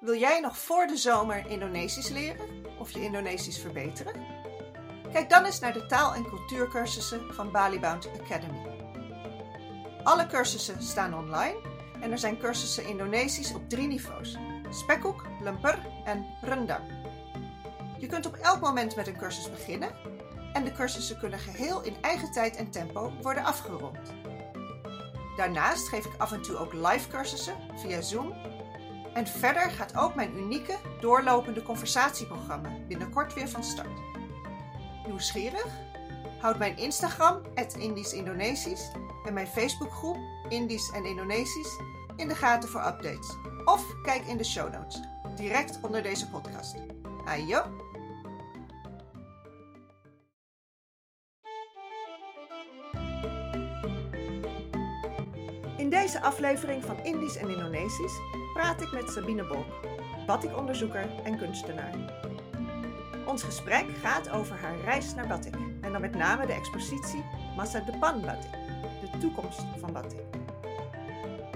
Wil jij nog voor de zomer Indonesisch leren of je Indonesisch verbeteren? Kijk dan eens naar de taal- en cultuurcursussen van Balibound Academy. Alle cursussen staan online en er zijn cursussen Indonesisch op drie niveaus: spekkoek, lemper en rendang. Je kunt op elk moment met een cursus beginnen en de cursussen kunnen geheel in eigen tijd en tempo worden afgerond. Daarnaast geef ik af en toe ook live cursussen via Zoom. En verder gaat ook mijn unieke doorlopende conversatieprogramma binnenkort weer van start. Nieuwsgierig? Houd mijn Instagram, Indisch Indonesisch, en mijn Facebookgroep Indisch en Indonesisch in de gaten voor updates. Of kijk in de show notes, direct onder deze podcast. Ayo! Deze aflevering van Indisch en Indonesisch praat ik met Sabine Bolk, batikonderzoeker en kunstenaar. Ons gesprek gaat over haar reis naar batik en dan met name de expositie Masa Depan Batik, de toekomst van batik.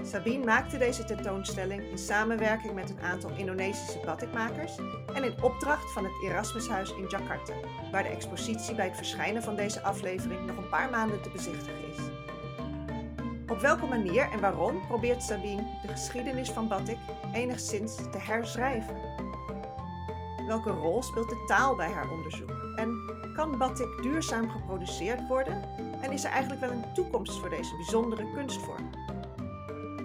Sabine maakte deze tentoonstelling in samenwerking met een aantal Indonesische batikmakers en in opdracht van het Erasmushuis in Jakarta, waar de expositie bij het verschijnen van deze aflevering nog een paar maanden te bezichtigen is. Op welke manier en waarom probeert Sabine de geschiedenis van batik enigszins te herschrijven? Welke rol speelt de taal bij haar onderzoek? En kan batik duurzaam geproduceerd worden? En is er eigenlijk wel een toekomst voor deze bijzondere kunstvorm?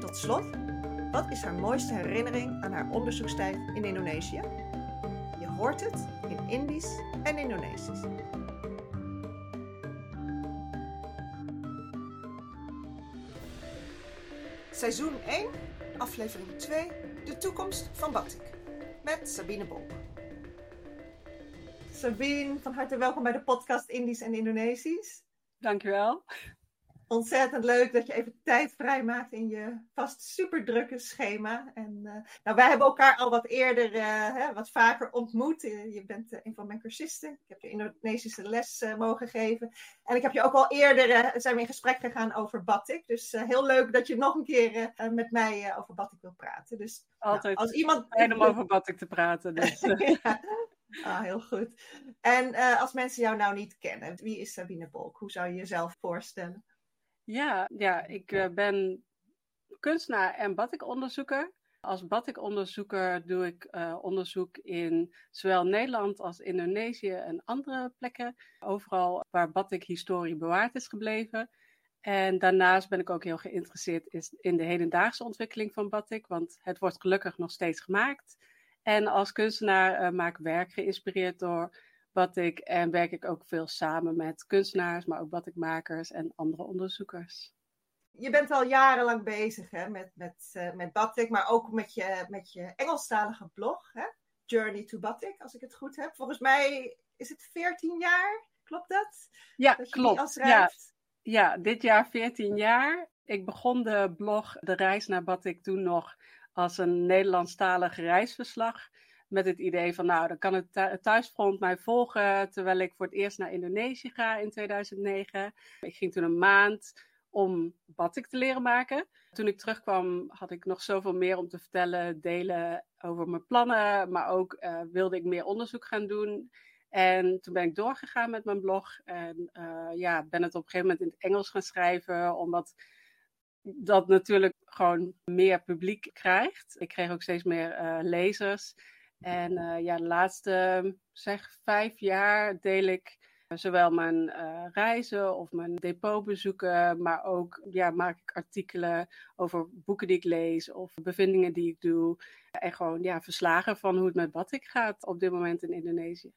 Tot slot, wat is haar mooiste herinnering aan haar onderzoekstijd in Indonesië? Je hoort het in Indisch en Indonesisch. Seizoen 1, aflevering 2, de toekomst van batik. Met Sabine Bolk. Sabine, van harte welkom bij de podcast Indisch en Indonesisch. Dankjewel. Ontzettend leuk dat je even tijd vrijmaakt in je vast super drukke schema. En, uh, nou, wij hebben elkaar al wat eerder, uh, hè, wat vaker ontmoet. Je bent uh, een van mijn cursisten. Ik heb je Indonesische les mogen geven. En ik heb je ook al eerder, zijn we in gesprek gegaan over batik. Dus heel leuk dat je nog een keer met mij over batik wil praten. Dus, Altijd nou, als iemand... fijn om over batik te praten. Dus, ja. Ah, heel goed. En als mensen jou nou niet kennen, wie is Sabine Bolk? Hoe zou je jezelf voorstellen? Ja, ja ik uh, ben kunstenaar en batikonderzoeker. Als batikonderzoeker doe ik uh, onderzoek in zowel Nederland als Indonesië en andere plekken. Overal waar batikhistorie bewaard is gebleven. En daarnaast ben ik ook heel geïnteresseerd in de hedendaagse ontwikkeling van batik, want het wordt gelukkig nog steeds gemaakt. En als kunstenaar uh, maak ik werk geïnspireerd door batik en werk ik ook veel samen met kunstenaars, maar ook batikmakers en andere onderzoekers. Je bent al jarenlang bezig hè, met, met, uh, met batik, maar ook met je, met je Engelstalige blog, hè? Journey to Batik, als ik het goed heb. Volgens mij is het 14 jaar, klopt dat? Ja, dat klopt. Ja. ja, dit jaar 14 jaar. Ik begon de blog De Reis naar Batik toen nog als een Nederlandstalig reisverslag met het idee van, nou, dan kan het thuisfront mij volgen terwijl ik voor het eerst naar Indonesië ga in 2009. Ik ging toen een maand om batik te leren maken. Toen ik terugkwam had ik nog zoveel meer om te vertellen, delen over mijn plannen, maar ook uh, wilde ik meer onderzoek gaan doen. En toen ben ik doorgegaan met mijn blog en uh, ja, ben het op een gegeven moment in het Engels gaan schrijven, omdat dat natuurlijk gewoon meer publiek krijgt. Ik kreeg ook steeds meer uh, lezers. En uh, ja, de laatste zeg vijf jaar deel ik zowel mijn uh, reizen of mijn depotbezoeken, maar ook ja, maak ik artikelen over boeken die ik lees of bevindingen die ik doe. En gewoon ja, verslagen van hoe het met batik gaat op dit moment in Indonesië.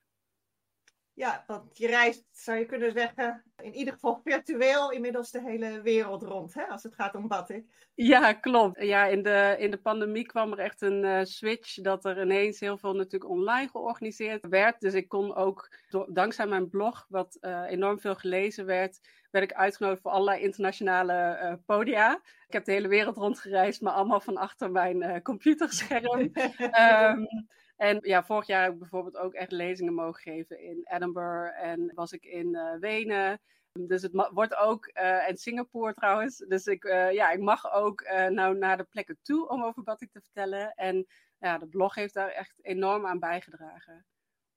Ja, want je reist, zou je kunnen zeggen, in ieder geval virtueel inmiddels de hele wereld rond, hè, als het gaat om batik. Ja, klopt. Ja, in de, in de pandemie kwam er echt een uh, switch dat er ineens heel veel natuurlijk online georganiseerd werd. Dus ik kon ook, dankzij mijn blog, wat uh, enorm veel gelezen werd, werd ik uitgenodigd voor allerlei internationale uh, podia. Ik heb de hele wereld rondgereisd, maar allemaal van achter mijn computerscherm. um, En ja, vorig jaar heb ik bijvoorbeeld ook echt lezingen mogen geven in Edinburgh en was ik in uh, Wenen. Dus het wordt ook, uh, en Singapore trouwens, dus ik, ja, ik mag ook nou naar de plekken toe om over batik te vertellen. En ja, de blog heeft daar echt enorm aan bijgedragen.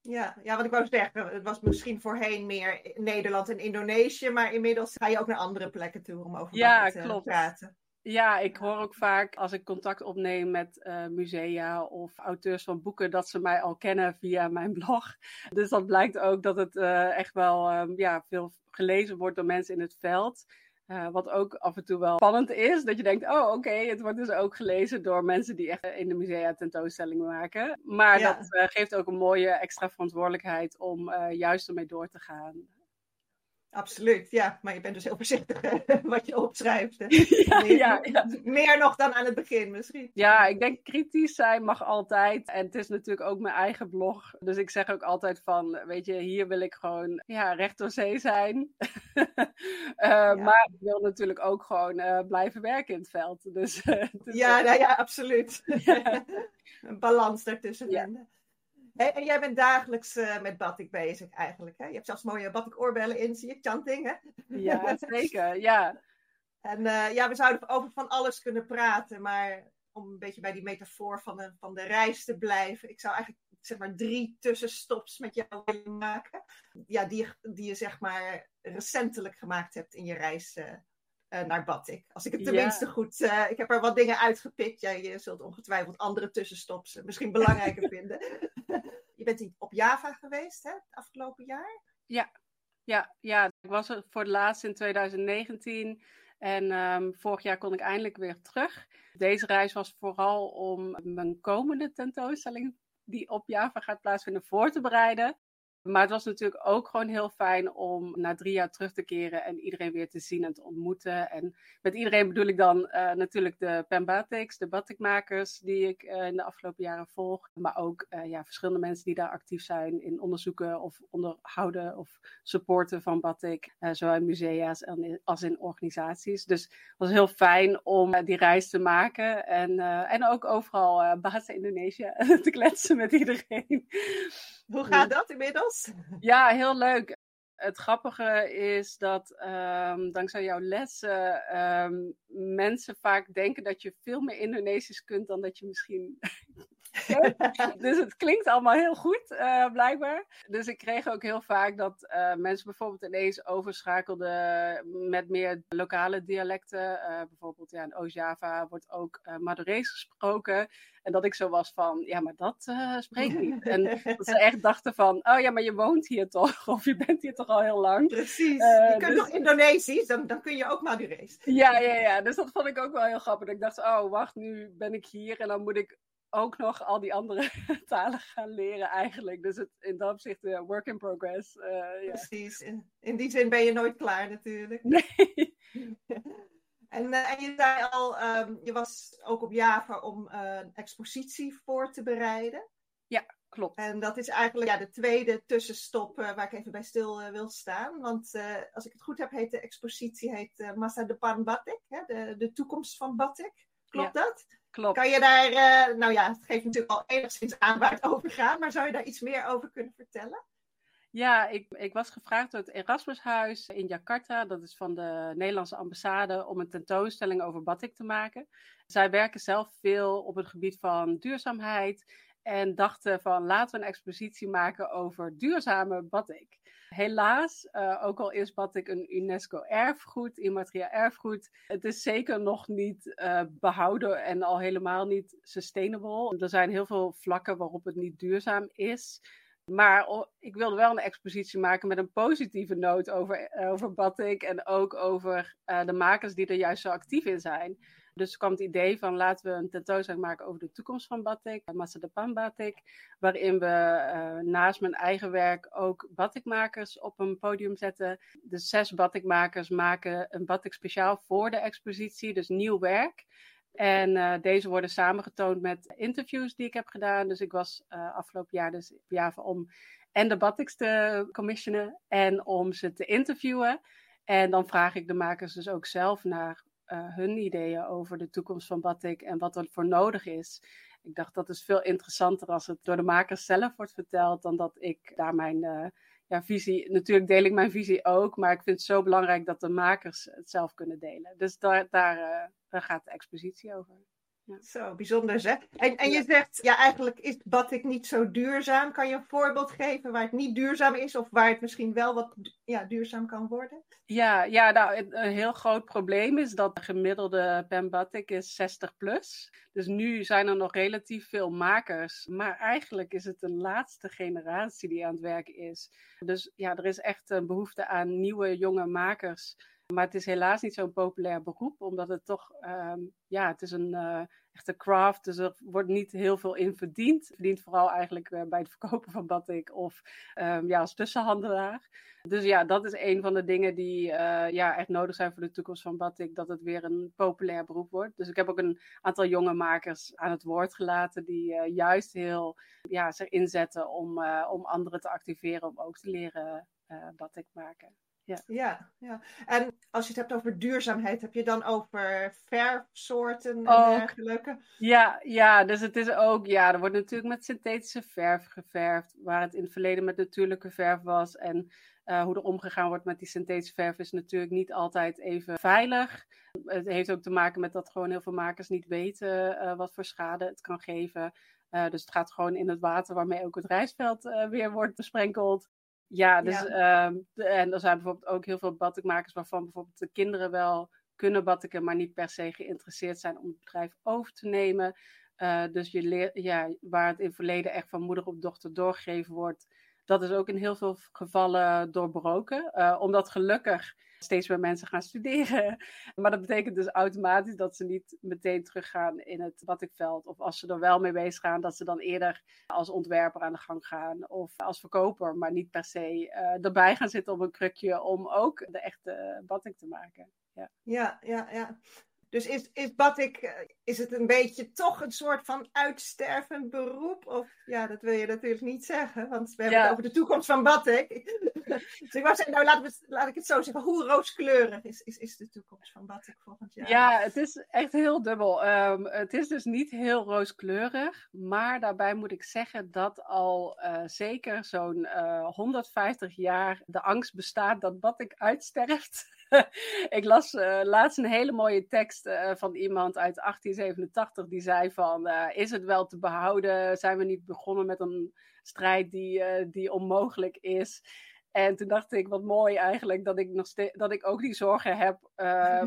Ja, ja, wat ik wou zeggen, het was misschien voorheen meer Nederland en Indonesië, maar inmiddels ga je ook naar andere plekken toe om over ja, te klopt. praten. Ja, ik hoor ook vaak als ik contact opneem met uh, musea of auteurs van boeken, dat ze mij al kennen via mijn blog. Dus dat blijkt ook dat het uh, echt wel um, ja, veel gelezen wordt door mensen in het veld. Uh, wat ook af en toe wel spannend is, dat je denkt, oh oké, het wordt dus ook gelezen door mensen die echt in de musea tentoonstellingen maken. Maar dat geeft ook een mooie extra verantwoordelijkheid om juist ermee door te gaan. Absoluut, ja. Maar je bent dus heel voorzichtig wat je opschrijft. Ja, meer, ja, ja, meer, nog dan aan het begin misschien. Ja, ik denk kritisch zijn mag altijd. En het is natuurlijk ook mijn eigen blog. Dus ik zeg ook altijd van, weet je, hier wil ik gewoon ja, recht door zee zijn. uh, Maar ik wil natuurlijk ook gewoon uh, blijven werken in het veld. Dus, dus ja, nou ja, absoluut. Een balans daartussen en jij bent dagelijks uh, met batik bezig eigenlijk. Hè? Je hebt zelfs mooie batik oorbellen in, zie je, chanting. Hè? Ja, zeker. Ja. En uh, ja, we zouden over van alles kunnen praten, maar om een beetje bij die metafoor van de, van de reis te blijven. Ik zou eigenlijk zeg maar drie tussenstops met jou willen maken. Ja, die, die je zeg maar recentelijk gemaakt hebt in je reis uh, naar Batik. Als ik het tenminste goed... Uh, ik heb er wat dingen uitgepikt. Jij je zult ongetwijfeld andere tussenstops misschien belangrijker vinden. Bent op Java geweest, hè, het afgelopen jaar? Ja, ja, ja. ik was er voor het laatst in 2019. En um, vorig jaar kon ik eindelijk weer terug. Deze reis was vooral om mijn komende tentoonstelling, die op Java gaat plaatsvinden, voor te bereiden. Maar het was natuurlijk ook gewoon heel fijn om na drie jaar terug te keren en iedereen weer te zien en te ontmoeten. En met iedereen bedoel ik dan uh, natuurlijk de Pembatics, de batikmakers die ik uh, in de afgelopen jaren volg. Maar ook uh, ja, verschillende mensen die daar actief zijn in onderzoeken of onderhouden of supporten van batik. zowel in musea's als in organisaties. Dus het was heel fijn om die reis te maken en, en ook overal uh, Bahasa Indonesië te kletsen met iedereen. Hoe gaat dat inmiddels? Ja, heel leuk. Het grappige is dat um, dankzij jouw lessen um, mensen vaak denken dat je veel meer Indonesisch kunt dan dat je misschien dus het klinkt allemaal heel goed, uh, blijkbaar. Dus ik kreeg ook heel vaak dat uh, mensen bijvoorbeeld ineens overschakelden met meer lokale dialecten. Uh, bijvoorbeeld ja, in Oost-Java wordt ook Madurees gesproken. En dat ik zo was van, ja, maar dat spreek ik niet. En dat ze echt dachten van, oh ja, maar je woont hier toch? Of je bent hier toch al heel lang? Precies. je kunt dus... nog Indonesisch, dan, dan kun je ook Madurees. Ja, ja, ja. Dus dat vond ik ook wel heel grappig. Ik dacht, oh, wacht, nu ben ik hier en dan moet ik ook nog al die andere talen gaan leren eigenlijk. Dus het, in dat opzicht uh, work in progress. Uh, Precies. In, in, die zin ben je nooit klaar natuurlijk. Nee. en, uh, en je zei al, um, je was ook op Java om een expositie voor te bereiden. Ja, klopt. En dat is eigenlijk ja, de tweede tussenstop waar ik even bij stil wil staan. Want als ik het goed heb, heet de expositie heet, Massa de Pan Batik. Hè? De, de toekomst van Batik. Klopt dat? Klopt. Kan je daar, uh, nou ja, het geeft natuurlijk al enigszins aan waar het over gaat, maar zou je daar iets meer over kunnen vertellen? Ja, ik, ik was gevraagd door het Erasmushuis in Jakarta, dat is van de Nederlandse ambassade, om een tentoonstelling over batik te maken. Zij werken zelf veel op het gebied van duurzaamheid en dachten van laten we een expositie maken over duurzame batik. Helaas, uh, ook al is batik een UNESCO-erfgoed, immaterieel erfgoed, het is zeker nog niet uh, behouden en al helemaal niet sustainable. Er zijn heel veel vlakken waarop het niet duurzaam is. Maar ik wilde wel een expositie maken met een positieve noot over, over batik en ook over uh, de makers die er juist zo actief in zijn. Dus kwam het idee van laten we een tentoonstelling maken over de toekomst van batik, de Pan batik, waarin we uh, naast mijn eigen werk ook batikmakers op een podium zetten. De zes batikmakers maken een batik speciaal voor de expositie, dus nieuw werk. En uh, deze worden samengetoond met interviews die ik heb gedaan. Dus ik was afgelopen jaar dus Java om en de batiks te commissionen en om ze te interviewen. En dan vraag ik de makers dus ook zelf naar uh, hun ideeën over de toekomst van batik en wat er voor nodig is. Ik dacht dat is veel interessanter als het door de makers zelf wordt verteld dan dat ik daar mijn, uh, ja, visie, natuurlijk deel ik mijn visie ook, maar ik vind het zo belangrijk dat de makers het zelf kunnen delen. Dus daar, daar, daar gaat de expositie over. Ja. Zo, bijzonder zeg. En, en je zegt, ja, eigenlijk is batik niet zo duurzaam. Kan je een voorbeeld geven waar het niet duurzaam is of waar het misschien wel wat ja, duurzaam kan worden? Ja, ja nou, een heel groot probleem is dat de gemiddelde pen batik is 60 plus. Dus nu zijn er nog relatief veel makers. Maar eigenlijk is het de laatste generatie die aan het werk is. Dus ja, er is echt een behoefte aan nieuwe jonge makers maar het is helaas niet zo'n populair beroep, omdat het toch, um, ja, het is een uh, echte craft, dus er wordt niet heel veel in verdiend. Verdient vooral eigenlijk uh, bij het verkopen van batik of um, ja, als tussenhandelaar. Dus ja, dat is een van de dingen die uh, ja, echt nodig zijn voor de toekomst van batik, dat het weer een populair beroep wordt. Dus ik heb ook een aantal jonge makers aan het woord gelaten die juist heel ja, zich inzetten om, om anderen te activeren om ook te leren batik maken. Ja. ja, ja. En als je het hebt over duurzaamheid, heb je dan over verfsoorten en ook. dergelijke? Ja, ja, dus het is ook, ja, er wordt natuurlijk met synthetische verf geverfd, waar het in het verleden met natuurlijke verf was. En uh, hoe er omgegaan wordt met die synthetische verf is natuurlijk niet altijd even veilig. Het heeft ook te maken met dat gewoon heel veel makers niet weten uh, wat voor schade het kan geven. Uh, dus het gaat gewoon in het water waarmee ook het rijstveld weer wordt besprenkeld. Ja, dus, ja. Uh, en er zijn bijvoorbeeld ook heel veel batikmakers waarvan bijvoorbeeld de kinderen wel kunnen batiken, maar niet per se geïnteresseerd zijn om het bedrijf over te nemen. Uh, dus je leert, ja, waar het in het verleden echt van moeder op dochter doorgegeven wordt, dat is ook in heel veel gevallen doorbroken. Uh, omdat gelukkig steeds meer mensen gaan studeren. Maar dat betekent dus automatisch dat ze niet meteen teruggaan in het batikveld. Of als ze er wel mee bezig gaan, dat ze dan eerder als ontwerper aan de gang gaan. Of als verkoper, maar niet per se uh, erbij gaan zitten op een krukje om ook de echte batik te maken. Ja, ja, ja. ja. Dus is, is batik, eh, is het een beetje toch een soort van uitstervend beroep? Of ja, dat wil je natuurlijk niet zeggen, want we hebben het over de toekomst van batik. dus ik zeggen, nou laat, we, laat ik het zo zeggen, hoe rooskleurig is, is, is de toekomst van batik volgend jaar? Ja, het is echt heel dubbel. Um, het is dus niet heel rooskleurig, maar daarbij moet ik zeggen dat al uh, zeker zo'n uh, eh, 150 jaar de angst bestaat dat batik uitsterft. ik las uh, laatst een hele mooie tekst uh, van iemand uit 1887 die zei van, uh, is het wel te behouden? Zijn we niet begonnen met een strijd die, die onmogelijk is? En toen dacht ik, wat mooi eigenlijk dat ik, nog dat ik ook die zorgen heb,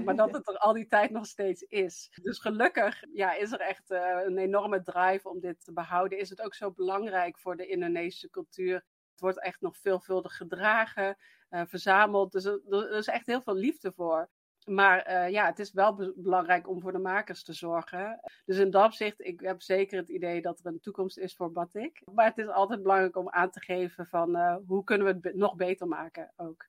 maar dat het er al die tijd nog steeds is. Dus gelukkig ja, is er echt een enorme drive om dit te behouden. Is het ook zo belangrijk voor de Indonesische cultuur? Het wordt echt nog veelvuldig gedragen uh, verzameld. Dus er, is echt heel veel liefde voor. Maar uh, ja, het is wel belangrijk om voor de makers te zorgen. Dus in dat opzicht, ik heb zeker het idee dat er een toekomst is voor batik. Maar het is altijd belangrijk om aan te geven van hoe kunnen we het nog beter maken ook.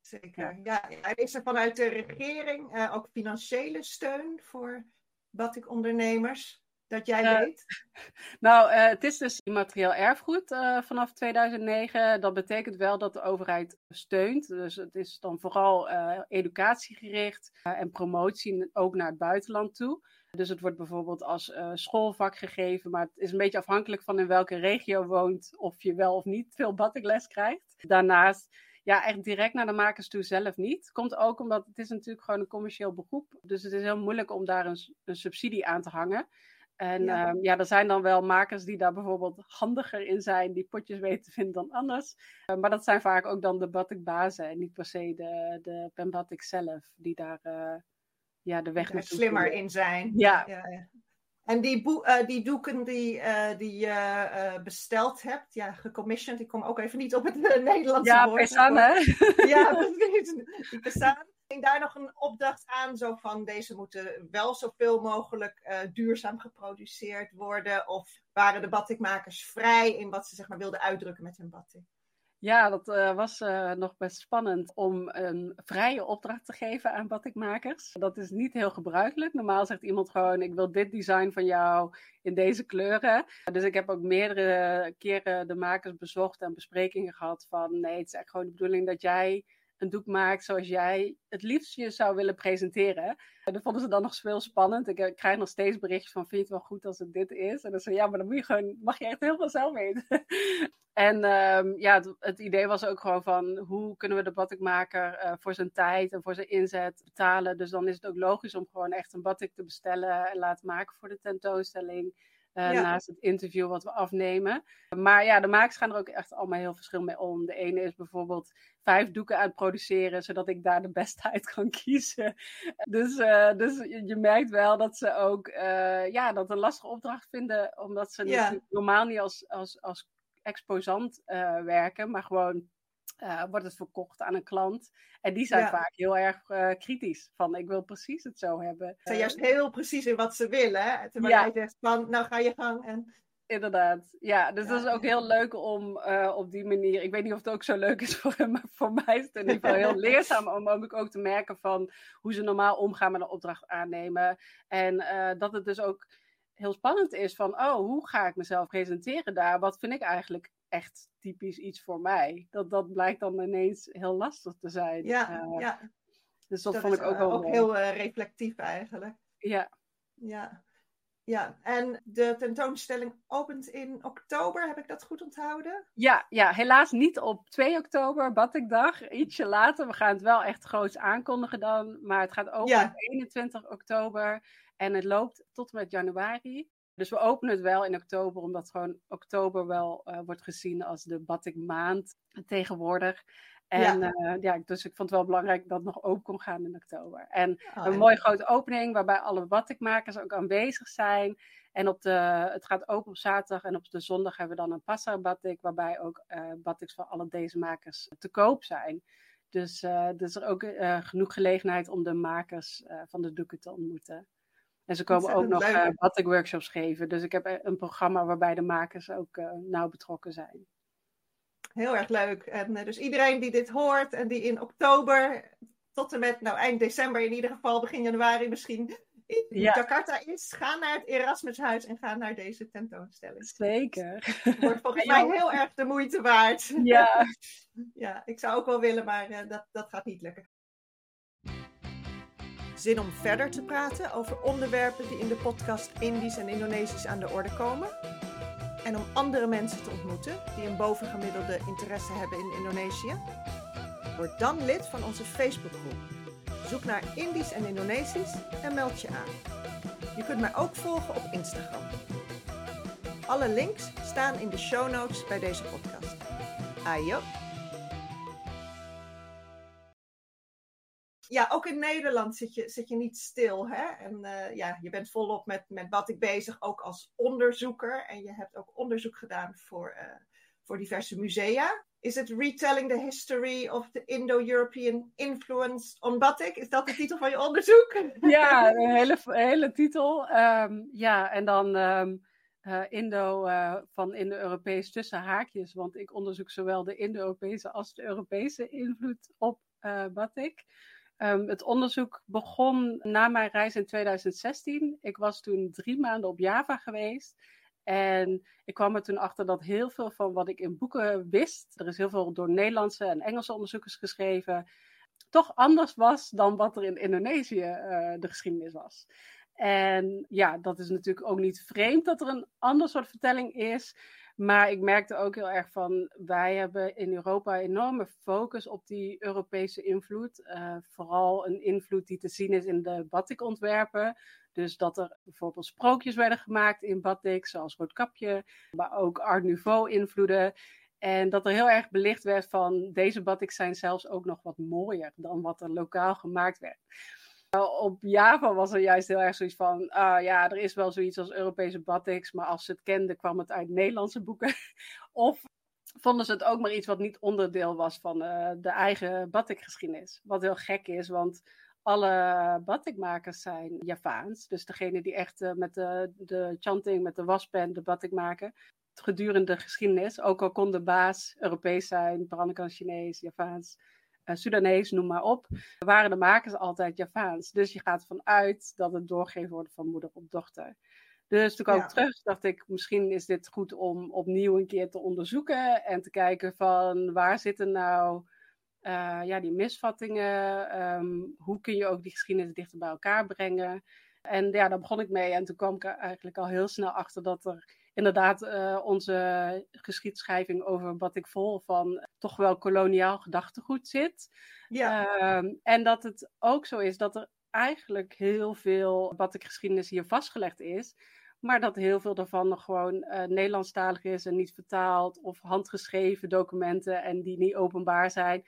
Zeker. Ja is er vanuit de regering ook financiële steun voor batik-ondernemers? Dat jij uh, weet? Nou, uh, het is dus immaterieel erfgoed uh, vanaf 2009. Dat betekent wel dat de overheid steunt. Dus het is dan vooral educatiegericht en promotie ook naar het buitenland toe. Dus het wordt bijvoorbeeld als schoolvak gegeven, maar het is een beetje afhankelijk van in welke regio woont of je wel of niet veel batikles krijgt. Daarnaast ja, echt direct naar de makers toe zelf niet. Komt ook omdat het is natuurlijk gewoon een commercieel beroep. Dus het is heel moeilijk om daar een, een subsidie aan te hangen. En ja. Um, ja, er zijn dan wel makers die daar bijvoorbeeld handiger in zijn, die potjes weten te vinden dan anders. Uh, maar dat zijn vaak ook dan de batikbazen en niet per se de, de penbatik zelf, die daar uh, ja, de weg slimmer in zijn. Ja. ja. En die, uh, die doeken die, die je besteld hebt, ja, gecommissioned, ik kom ook even niet op het Nederlandse ja, woord. Pesan, hè? Ja. Die Pesan daar nog een opdracht aan, zo van deze moeten wel zoveel mogelijk uh, duurzaam geproduceerd worden? Of waren de batikmakers vrij in wat ze zeg maar, wilden uitdrukken met hun batik? Ja, dat uh, was uh, nog best spannend om een vrije opdracht te geven aan batikmakers. Dat is niet heel gebruikelijk. Normaal zegt iemand gewoon: Ik wil dit design van jou in deze kleuren. Dus ik heb ook meerdere keren de makers bezocht en besprekingen gehad van: Nee, het is echt gewoon de bedoeling dat jij een doek maakt zoals jij het liefst je zou willen presenteren. En dat vonden ze dan nog veel spannend. Ik, ik krijg nog steeds berichtjes van, vind je het wel goed als het dit is? En dan zei ja, maar dan moet je gewoon, mag je echt heel veel zelf weten. en um, ja, het, idee was ook gewoon van, hoe kunnen we de batikmaker uh, voor zijn tijd en voor zijn inzet betalen? Dus dan is het ook logisch om gewoon echt een batik te bestellen en laten maken voor de tentoonstelling. Uh, Naast het interview wat we afnemen. Maar ja, de makers gaan er ook echt allemaal heel verschillend mee om. De ene is bijvoorbeeld vijf doeken aan het produceren, zodat ik daar de beste uit kan kiezen. Dus, uh, dus je merkt wel dat ze ook uh, ja, dat een lastige opdracht vinden, omdat ze ja. normaal niet als, als, als exposant werken, maar gewoon uh, wordt het verkocht aan een klant. En die zijn ja. vaak heel erg uh, kritisch. Van ik wil precies het zo hebben. Ze zijn juist heel precies in wat ze willen. Terwijl ja. jij zegt van nou ga je gang. En... Inderdaad, ja. Dus ja. dat is ook heel leuk om uh, op die manier. Ik weet niet of het ook zo leuk is voor hem, maar voor mij is het in ieder geval heel leerzaam om ook te merken van hoe ze normaal omgaan met een opdracht aannemen. En dat het dus ook heel spannend is van, oh, hoe ga ik mezelf presenteren daar? Wat vind ik eigenlijk echt typisch iets voor mij. Dat, dat blijkt dan ineens heel lastig te zijn. Ja, uh, ja. Dus dat, dat vond ik ook wel ook heel uh, reflectief eigenlijk. Ja. Ja. Ja, en de tentoonstelling opent in oktober, heb ik dat goed onthouden? Ja, ja helaas niet op 2 oktober, Batikdag, ietsje later. We gaan het wel echt groots aankondigen dan, maar het gaat open ja. op 21 oktober en het loopt tot en met januari. Dus we openen het wel in oktober, omdat gewoon oktober wel uh, wordt gezien als de batik maand tegenwoordig. En ja. Uh, ja. dus ik vond het wel belangrijk dat het nog open kon gaan in oktober. En oh, een ja. mooie grote opening waarbij alle batikmakers ook aanwezig zijn. En op de, het gaat open op zaterdag en op de zondag hebben we dan een passa batik, waarbij ook uh, batiks van alle deze makers te koop zijn. Dus, uh, dus er ook genoeg gelegenheid om de makers van de doeken te ontmoeten. En ze komen ook nog uh, batik workshops geven. Dus ik heb een programma waarbij de makers ook uh, nauw betrokken zijn. Heel erg leuk. En uh, dus iedereen die dit hoort en die in oktober tot en met nou, eind december in ieder geval, begin januari misschien in ja. Jakarta is, ga naar het Erasmushuis en ga naar deze tentoonstelling. Zeker. Wordt volgens mij heel erg de moeite waard. Ja. ja, ik zou ook wel willen, maar dat, dat gaat niet lukken. Zin om verder te praten over onderwerpen die in de podcast Indisch en Indonesisch aan de orde komen? En om andere mensen te ontmoeten die een bovengemiddelde interesse hebben in Indonesië? Word dan lid van onze Facebookgroep. Zoek naar Indisch en Indonesisch en meld je aan. Je kunt mij ook volgen op Instagram. Alle links staan in de show notes bij deze podcast. Ayo! Ja, ook in Nederland zit je, zit je niet stil. Hè? En uh, ja, je bent volop met, met wat ik bezig, ook als onderzoeker. En je hebt ook onderzoek gedaan voor, uh, voor diverse musea. Is het Retelling the History of the Indo-European Influence on Batik? Is dat de titel van je onderzoek? Ja, een hele, hele titel. Um, ja, en dan um, uh, Indo van Indo-Europees tussen haakjes. Want ik onderzoek zowel de Indo-Europese als de Europese invloed op Batik. Um, het onderzoek begon na mijn reis in 2016. Ik was toen drie maanden op Java geweest. En ik kwam er toen achter dat heel veel van wat ik in boeken wist, er is heel veel door Nederlandse en Engelse onderzoekers geschreven, toch anders was dan wat er in Indonesië uh, de geschiedenis was. En ja, dat is natuurlijk ook niet vreemd dat er een ander soort vertelling is. Maar ik merkte ook heel erg van, wij hebben in Europa enorme focus op die Europese invloed. Uh, vooral een invloed die te zien is in de batikontwerpen. Dus dat er bijvoorbeeld sprookjes werden gemaakt in batik, zoals Roodkapje, maar ook Art Nouveau invloeden. En dat er heel erg belicht werd van, deze batiks zijn zelfs ook nog wat mooier dan wat er lokaal gemaakt werd. Op Java was er juist heel erg zoiets van, uh, ja, er is wel zoiets als Europese batiks, maar als ze het kenden kwam het uit Nederlandse boeken. of vonden ze het ook maar iets wat niet onderdeel was van uh, de eigen batikgeschiedenis. Wat heel gek is, want alle batikmakers zijn Javaans. Dus degene die echt uh, met de, de chanting, met de waspen, de batik maken. Gedurende de geschiedenis, ook al kon de baas Europees zijn, Peranakan Chinees, Javaans uh, Sudanees, noem maar op, waren de makers altijd Javaans. Dus je gaat vanuit dat het doorgegeven wordt van moeder op dochter. Dus toen kwam ik ja. terug, dacht ik, misschien is dit goed om opnieuw een keer te onderzoeken en te kijken van waar zitten nou ja, die misvattingen. Ehm, hoe kun je ook die geschiedenis dichter bij elkaar brengen? En ja, daar begon ik mee. En toen kwam ik er eigenlijk al heel snel achter dat er inderdaad uh, onze geschiedschrijving over wat ik vol van toch wel koloniaal gedachtegoed zit. Ja. Ehm, en dat het ook zo is dat er eigenlijk heel veel wat ik geschiedenis hier vastgelegd is. Maar dat heel veel daarvan nog gewoon uh, Nederlandstalig is en niet vertaald of handgeschreven documenten en die niet openbaar zijn.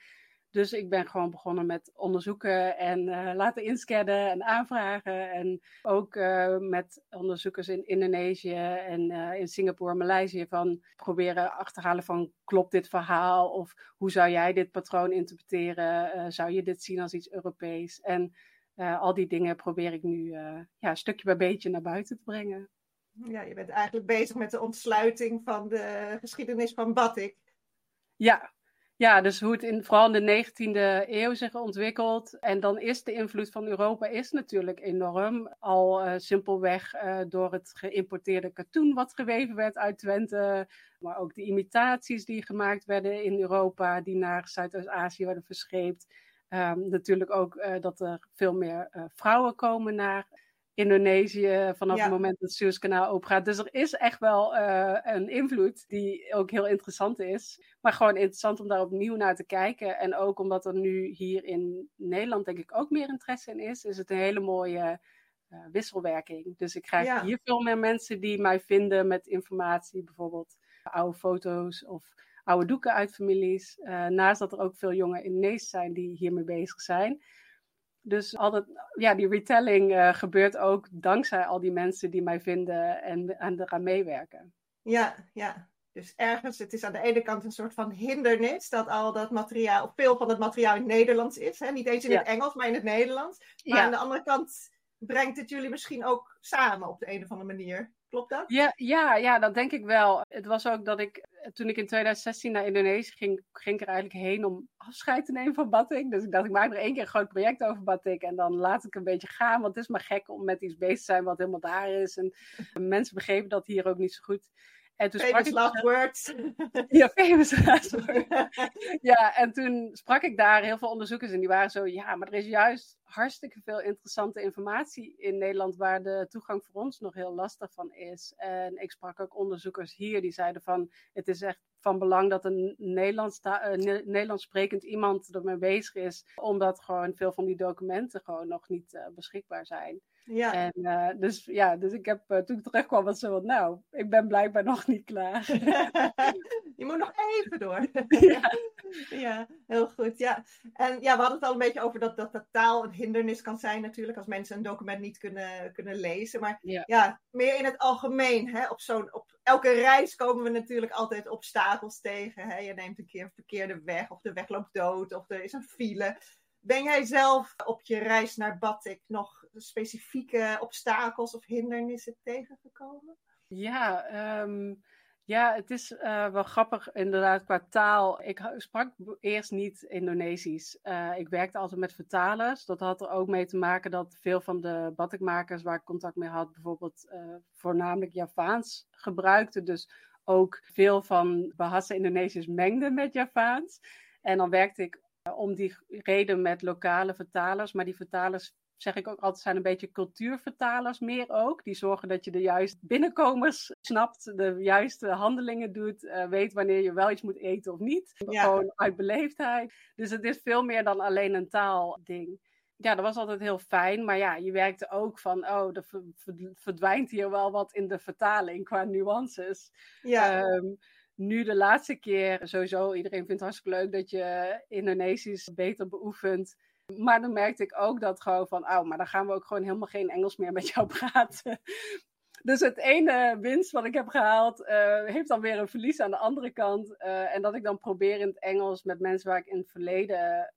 Dus ik ben gewoon begonnen met onderzoeken en uh, laten inscannen en aanvragen. En ook uh, met onderzoekers in Indonesië en uh, in Singapore, Maleisië, van proberen achterhalen van klopt dit verhaal? Of hoe zou jij dit patroon interpreteren? zou je dit zien als iets Europees? En al die dingen probeer ik nu ja, stukje bij beetje naar buiten te brengen. Ja, je bent eigenlijk bezig met de ontsluiting van de geschiedenis van Batik. Ja, ja, dus hoe het in, vooral in de 19e eeuw zich ontwikkelt. En dan is de invloed van Europa is natuurlijk enorm. Al uh, simpelweg uh, door het geïmporteerde katoen wat geweven werd uit Twente. Maar ook de imitaties die gemaakt werden in Europa, die naar Zuidoost-Azië werden verscheept. Um, natuurlijk ook uh, dat er veel meer vrouwen komen naar Indonesië vanaf het moment dat het Suezkanaal open gaat. Dus er is echt wel uh, een invloed die ook heel interessant is. Maar gewoon interessant om daar opnieuw naar te kijken. En ook omdat er nu hier in Nederland denk ik ook meer interesse in is, is het een hele mooie uh, wisselwerking. Dus ik krijg hier veel meer mensen die mij vinden met informatie, bijvoorbeeld oude foto's of oude doeken uit families. Uh, naast dat er ook veel jonge Indonesiërs zijn die hiermee bezig zijn. Dus altijd, ja, die retelling uh, gebeurt ook dankzij al die mensen die mij vinden en, en eraan meewerken. Ja, ja. Dus ergens, het is aan de ene kant een soort van hindernis dat al dat materiaal, of veel van het materiaal in het Nederlands is. Hè? Niet eens in het Engels, maar in het Nederlands. Maar aan de andere kant brengt het jullie misschien ook samen op de een of andere manier. Klopt dat? Ja, ja, ja, dat denk ik wel. Het was ook dat ik, toen ik in 2016 naar Indonesië ging, ging ik er eigenlijk heen om afscheid te nemen van batik. Dus ik dacht, ik maak er één keer een groot project over batik en dan laat ik een beetje gaan. Want het is maar gek om met iets bezig te zijn wat helemaal daar is. En mensen begrepen dat hier ook niet zo goed. En toen famous sprak last ik, words. Ja, famous last words. ja, en toen sprak ik daar heel veel onderzoekers en die waren zo, ja, maar er is juist hartstikke veel interessante informatie in Nederland waar de toegang voor ons nog heel lastig van is. En ik sprak ook onderzoekers hier die zeiden van, het is echt van belang dat een Nederlands, uh, Nederlands sprekend iemand ermee bezig is, omdat gewoon veel van die documenten gewoon nog niet uh, beschikbaar zijn. Ja. En, uh, dus ja, dus ik heb toen ik terugkwam was zo van, nou, ik ben blijkbaar nog niet klaar. je moet nog even door. ja. ja, heel goed. Ja. En ja, we hadden het al een beetje over dat, dat de taal een hindernis kan zijn natuurlijk, als mensen een document niet kunnen, kunnen lezen. Maar ja. ja meer in het algemeen, hè, op, zo'n, op elke reis komen we natuurlijk altijd obstakels tegen. Hè. Je neemt een keer een verkeerde weg, of de weg loopt dood, of er is een file. Ben jij zelf op je reis naar Batik nog specifieke obstakels of hindernissen tegengekomen? Ja, um, ja het is uh, wel grappig inderdaad qua taal. Ik sprak eerst niet Indonesisch. Uh, ik werkte altijd met vertalers. Dat had er ook mee te maken dat veel van de batikmakers waar ik contact mee had, bijvoorbeeld uh, voornamelijk Javaans gebruikten. Dus ook veel van Bahasa Indonesiërs mengden met Javaans. En dan werkte ik om die reden met lokale vertalers. Maar die vertalers, zeg ik ook altijd, zijn een beetje cultuurvertalers meer ook. Die zorgen dat je de juiste binnenkomers snapt, de juiste handelingen doet, uh, weet wanneer je wel iets moet eten of niet. Gewoon uit beleefdheid. Dus het is veel meer dan alleen een taalding. Ja, dat was altijd heel fijn. Maar ja, je werkte ook van, oh, er verdwijnt hier wel wat in de vertaling qua nuances. Ja. Um, nu de laatste keer, sowieso, iedereen vindt het hartstikke leuk dat je Indonesisch beter beoefent. Maar dan merkte ik ook dat gewoon van, oh, maar dan gaan we ook gewoon helemaal geen Engels meer met jou praten. Dus het ene winst wat ik heb gehaald, uh, heeft dan weer een verlies aan de andere kant. Uh, en dat ik dan probeer in het Engels met mensen waar ik in het verleden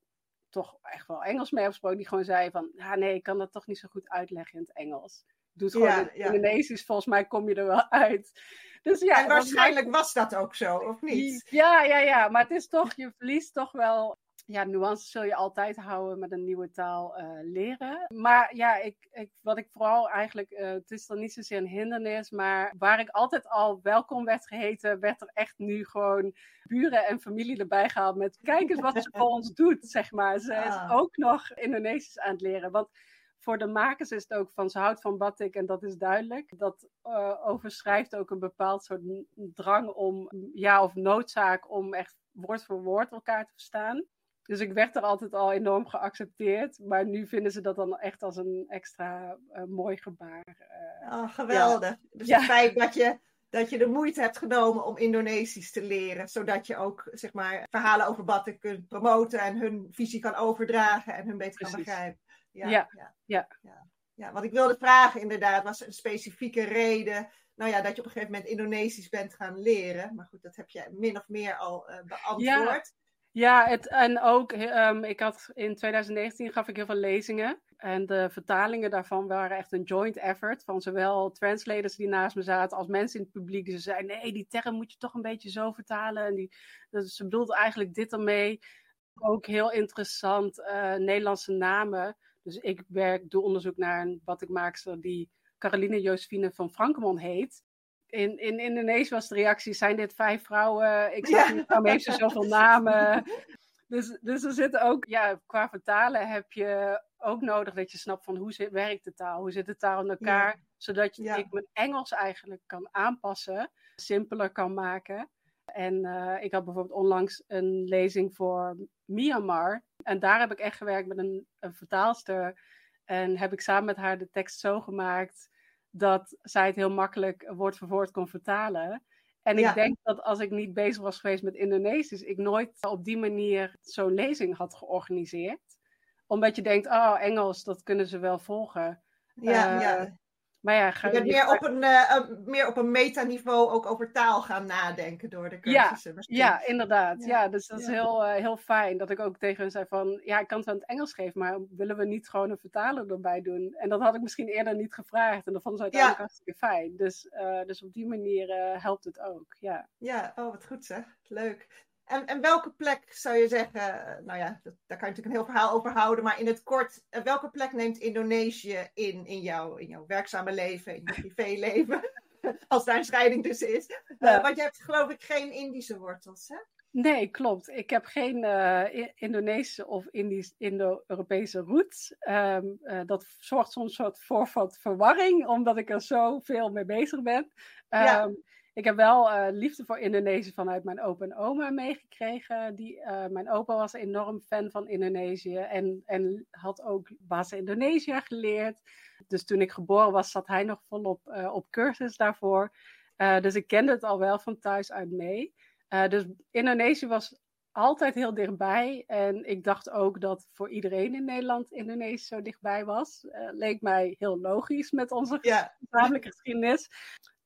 toch echt wel Engels mee heb gesproken, die gewoon zeiden van, ja nee, ik kan dat toch niet zo goed uitleggen in het Engels. Doe het gewoon ja, in ja. Indonesisch, volgens mij kom je er wel uit. Dus ja, en waarschijnlijk was dat ook zo, of niet? Ja, ja, ja. Maar het is toch, je verliest toch wel ja, nuances zul je altijd houden met een nieuwe taal eh, leren. Maar ja, ik, ik, wat ik vooral eigenlijk, uh, het is dan niet zozeer een hindernis, maar waar ik altijd al welkom werd geheten, werd er echt nu gewoon buren en familie erbij gehaald met kijk eens wat ze voor ons doet, zeg maar. Ze is ah. ook nog Indonesisch aan het leren. Want voor de makers is het ook van ze houdt van batik en dat is duidelijk. Dat uh, overschrijft ook een bepaald soort drang om, ja, of noodzaak om echt woord voor woord elkaar te verstaan. Dus ik werd er altijd al enorm geaccepteerd. Maar nu vinden ze dat dan echt als een extra uh, mooi gebaar. Uh, oh, geweldig. Dus het feit dat je, dat je de moeite hebt genomen om Indonesisch te leren. Zodat je ook zeg maar, verhalen over batik kunt promoten. En hun visie kan overdragen en hun beter kan begrijpen. Ja, ja. ja. ja. ja. wat ik wilde vragen inderdaad was een specifieke reden nou ja, dat je op een gegeven moment Indonesisch bent gaan leren. Maar goed, dat heb je min of meer al uh, beantwoord. Ja, het, en ook, um, ik had in 2019 gaf ik heel veel lezingen. En de vertalingen daarvan waren echt een joint effort. Van zowel translators die naast me zaten als mensen in het publiek. Die zeiden, nee, die term moet je toch een beetje zo vertalen. En die, dus ze bedoelt eigenlijk dit ermee. Ook heel interessant, uh, Nederlandse namen. Dus ik werk, doe onderzoek naar een batikmaakster die Caroline Josephine van Frankemon heet in, in Indonesië was de reactie: zijn dit vijf vrouwen? Ik zeg niet, waarom heeft ze zoveel namen? Dus, dus er zit ook, ja, qua vertalen heb je ook nodig dat je snapt van hoe zit, werkt de taal, hoe zit de taal in elkaar, zodat je, ik mijn Engels eigenlijk kan aanpassen, simpeler kan maken. En uh, ik had bijvoorbeeld onlangs een lezing voor Myanmar. En daar heb ik echt gewerkt met een, een vertaalster. En heb ik samen met haar de tekst zo gemaakt dat zij het heel makkelijk woord voor woord kon vertalen. En ik denk dat als ik niet bezig was geweest met Indonesisch, ik nooit op die manier zo'n lezing had georganiseerd. Omdat je denkt, oh, Engels, dat kunnen ze wel volgen. Ja, uh, ja. Maar ja, je bent meer, op een, uh, meer op een metaniveau ook over taal gaan nadenken door de cursussen. Ja, ja inderdaad. Ja. dus dat is heel, uh, heel fijn dat ik ook tegen hen zei van... Ja, ik kan het aan het Engels geven, maar willen we niet gewoon een vertaler erbij doen? En dat had ik misschien eerder niet gevraagd. En dat vonden ze uiteindelijk hartstikke fijn. Dus, uh, dus op die manier helpt het ook, ja. Ja, oh wat goed zeg. Leuk. En, en welke plek zou je zeggen, nou ja, dat, daar kan je natuurlijk een heel verhaal over houden, maar in het kort, eh, welke plek neemt Indonesië in, in, jouw, in jouw werkzame leven, in je privéleven, als daar een scheiding tussen is? Uh, want je hebt geloof ik geen Indische wortels, hè? Nee, klopt. Ik heb geen uh, Indonesische of Indo-Europese roots. Um, uh, dat zorgt soms soort voor wat verwarring, omdat ik er zoveel mee bezig ben. Um, ja. Ik heb wel uh, liefde voor Indonesië vanuit mijn opa en oma meegekregen. Die, uh, mijn opa was enorm fan van Indonesië en, en had ook Bahasa Indonesië geleerd. Dus toen ik geboren was, zat hij nog volop uh, op cursus daarvoor. dus ik kende het al wel van thuis uit mee. dus Indonesië was altijd heel dichtbij. En ik dacht ook dat voor iedereen in Nederland Indonesië zo dichtbij was. Uh, leek mij heel logisch met onze ja. gezamenlijke geschiedenis.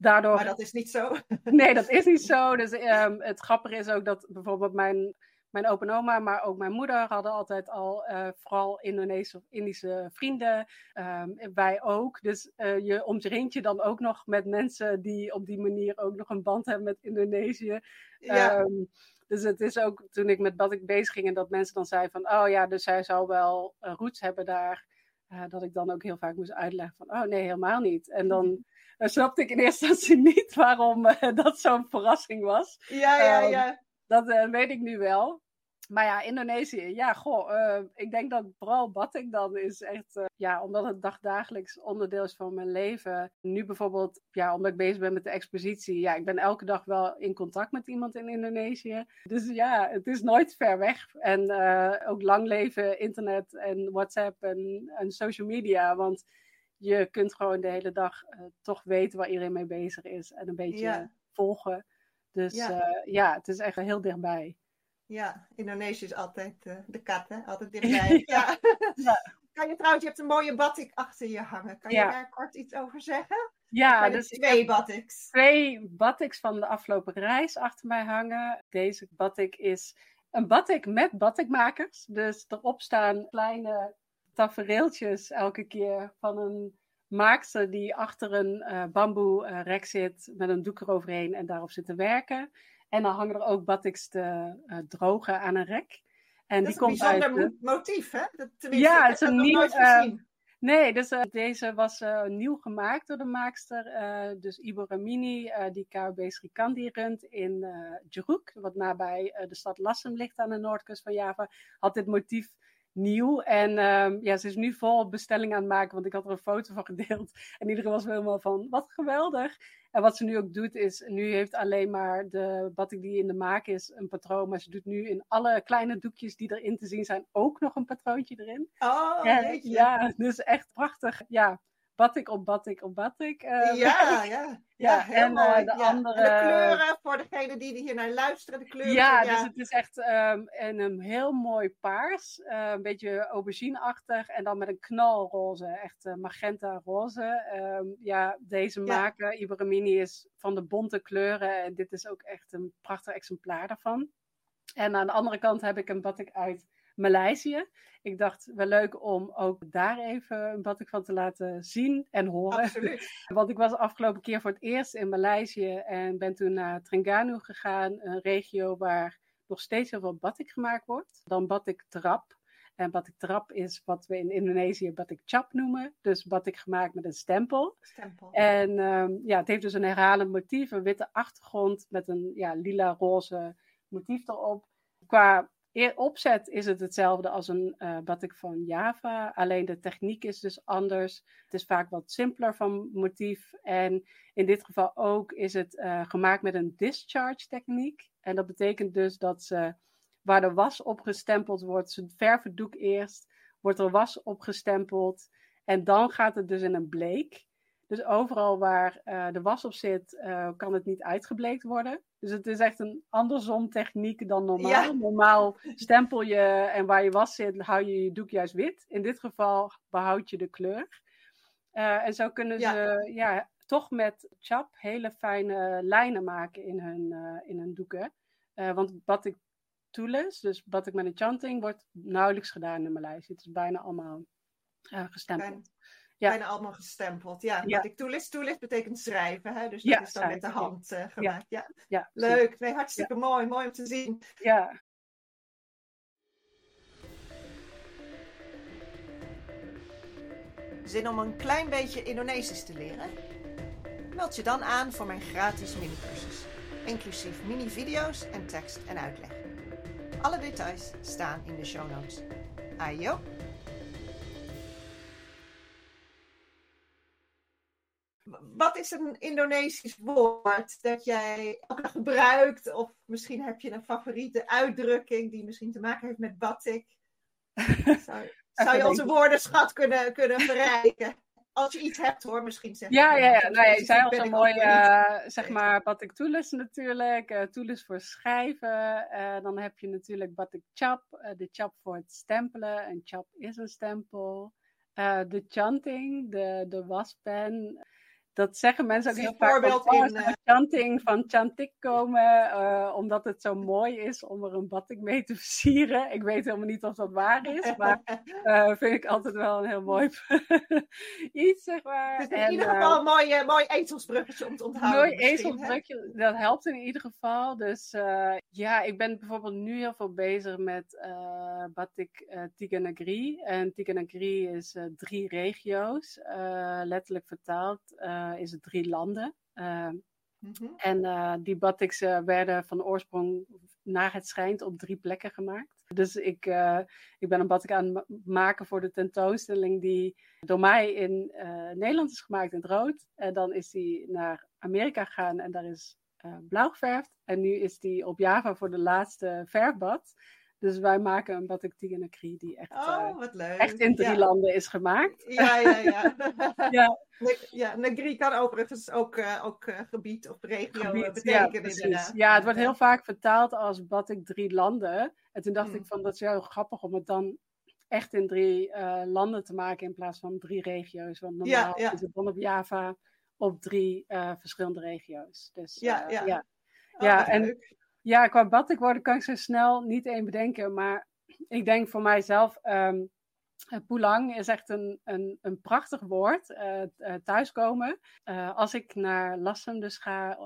Daardoor... Maar dat is niet zo. Nee, dat is niet zo. Dus um, het grappige is ook dat bijvoorbeeld mijn, mijn opa en oma, maar ook mijn moeder hadden altijd al uh, vooral Indonesische of Indische vrienden. Um, wij ook. Dus uh, je omringt je dan ook nog met mensen die op die manier ook nog een band hebben met Indonesië. Ja. Um, dus het is ook toen ik met wat ik bezig ging en dat mensen dan zeiden van, oh ja, dus zij zal wel uh, roots hebben daar. Dat ik dan ook heel vaak moest uitleggen van, oh nee, helemaal niet. En dan uh, snapte ik in eerste instantie niet waarom dat zo'n verrassing was. Ja, ja, um, ja. Dat weet ik nu wel. Maar ja, Indonesië, ja, goh, uh, ik denk dat vooral batik dan is echt, uh, ja, omdat het dagdagelijks onderdeel is van mijn leven. Nu bijvoorbeeld, ja, omdat ik bezig ben met de expositie, ja, ik ben elke dag wel in contact met iemand in Indonesië. Dus ja, het is nooit ver weg. En uh, ook lang leven internet en WhatsApp en, en social media, want je kunt gewoon de hele dag toch weten waar iedereen mee bezig is en een beetje ja. volgen. Dus ja. ja, het is echt heel dichtbij. Ja, Indonesië is altijd uh, de kat, hè? Altijd dichtbij. ja. ja. Kan je trouwens, je hebt een mooie batik achter je hangen. Kan je daar kort iets over zeggen? Ja, dus twee batiks. Twee batiks van de afgelopen reis achter mij hangen. Deze batik is een batik met batikmakers. Dus erop staan kleine tafereeltjes elke keer van een maakster die achter een uh, bamboe uh, rek zit met een doek eroverheen en daarop zit te werken. En dan hangen er ook batiks te uh, drogen aan een rek. En dat die is een bijzonder motief, hè? Dat, ja, het is een nieuw. Nee, dus uh, deze was uh, nieuw gemaakt door de maakster. dus Ibo Ramini, die KWB Srikandi runt in uh, wat nabij de stad Lassem ligt aan de noordkust van Java, had dit motief nieuw. En um, ja, ze is nu vol bestelling aan het maken, want ik had er een foto van gedeeld. En iedereen was helemaal van, wat geweldig. En wat ze nu ook doet is, nu heeft alleen maar de batik die in de maak is een patroon, maar ze doet nu in alle kleine doekjes die erin te zien zijn ook nog een patroontje erin. Oh, en, ja, dus echt prachtig. Ja, batik op batik op batik. Uh, ja, ja. Ja, en uh, de andere. En de kleuren, voor degenen die hier naar luisteren, de kleuren. Ja, dus het is echt um, en een heel mooi paars. Uh, een beetje aubergineachtig. En dan met een knalroze, echt magenta roze. Um, ja, deze maken, Iberamini, is van de bonte kleuren. En dit is ook echt een prachtig exemplaar daarvan. En aan de andere kant heb ik een batik uit Maleisië. Ik dacht wel leuk om ook daar even wat ik van te laten zien en horen. Absoluut. Want ik was de afgelopen keer voor het eerst in Maleisië en ben toen naar Terengganu gegaan, een regio waar nog steeds heel veel batik gemaakt wordt. Dan batik trap. En batik trap is wat we in Indonesië batik chap noemen. Dus batik gemaakt met een stempel. stempel. En um, ja, het heeft dus een herhalend motief, een witte achtergrond met een ja, lila-roze motief erop. Qua opzet is het hetzelfde als een uh, batik van Java, alleen de techniek is dus anders. Het is vaak wat simpeler van motief en in dit geval ook is het uh, gemaakt met een discharge techniek. En dat betekent dus dat ze, waar de was opgestempeld wordt, ze verven het doek eerst, wordt er was opgestempeld en dan gaat het dus in een bleek. Dus overal waar uh, de was op zit, kan het niet uitgebleekt worden. Dus het is echt een andersom techniek dan normaal. Normaal stempel je en waar je was zit, hou je je doek juist wit. In dit geval behoud je de kleur. Uh, en zo kunnen ze ja. toch met chap hele fijne lijnen maken in hun, in hun doeken. want batik tules, dus batik met een chanting, wordt nauwelijks gedaan in Maleisië. Het is bijna allemaal gestempeld ja. bijna allemaal gestempeld. Ja, wat ik toelicht, toelicht betekent schrijven. Hè? Dus dat is dan met de hand uh, gemaakt. Ja. Ja. Leuk, nee, hartstikke mooi. Mooi om te zien. Ja. Zin om een klein beetje Indonesisch te leren? Meld je dan aan voor mijn gratis mini-cursus, inclusief mini-video's en tekst en uitleg. Alle details staan in de show notes. Ayo! Wat is een Indonesisch woord dat jij ook gebruikt? Of misschien heb je een favoriete uitdrukking die misschien te maken heeft met batik. Zou, zou je onze woordenschat kunnen, kunnen verrijken? Als je iets hebt hoor, misschien zeg Ja, ja, ja. Nou, ja je zei al zo mooi, uh, zeg maar, batik toelis natuurlijk. Uh, voor schrijven. Uh, dan heb je natuurlijk batik chap. de chap voor het stempelen. Een chap is een stempel. de chanting, de, de waspen dat zeggen mensen ook heel vaak. in, uh... chanting van chantik komen, uh, omdat het zo mooi is om er een batik mee te versieren. Ik weet helemaal niet of dat waar is, maar uh, vind ik altijd wel een heel mooi iets, zeg maar. Het is in ieder geval een mooi, mooi ezelsbruggetje om te onthouden. Mooi ezelsbruggetje, dat helpt in ieder geval. Dus ja, ik ben bijvoorbeeld nu heel veel bezig met batik uh, Tiganagri. En Tiganagri is drie regio's, letterlijk vertaald. Eh, is het drie landen. Uh, En uh, die batiks werden van oorsprong, naar het schijnt, op drie plekken gemaakt. Dus ik, ik ben een batik aan het maken voor de tentoonstelling die door mij in Nederland is gemaakt in het rood. En dan is die naar Amerika gegaan en daar is blauw geverfd. En nu is die op Java voor de laatste verfbad. Dus wij maken een batik Tiganakri die echt, oh, wat leuk. echt in drie landen is gemaakt. Ja, ja, ja. ja. ja, Negri kan overigens ook, uh, ook uh, gebied of regio gebied, betekenen. Ja, ja, het wordt heel vaak vertaald als batik drie landen. En toen dacht mm. ik van dat is heel grappig om het dan echt in drie uh, landen te maken in plaats van drie regio's. Want normaal is het dan op Java op drie verschillende regio's. Dus, ja, ja. ja. Oh, ja en ja, qua worden kan ik zo snel niet één bedenken. Maar ik denk voor mijzelf, um, Pulang is echt een, een, een prachtig woord. Uh, thuiskomen. Uh, als ik naar Lassem dus ga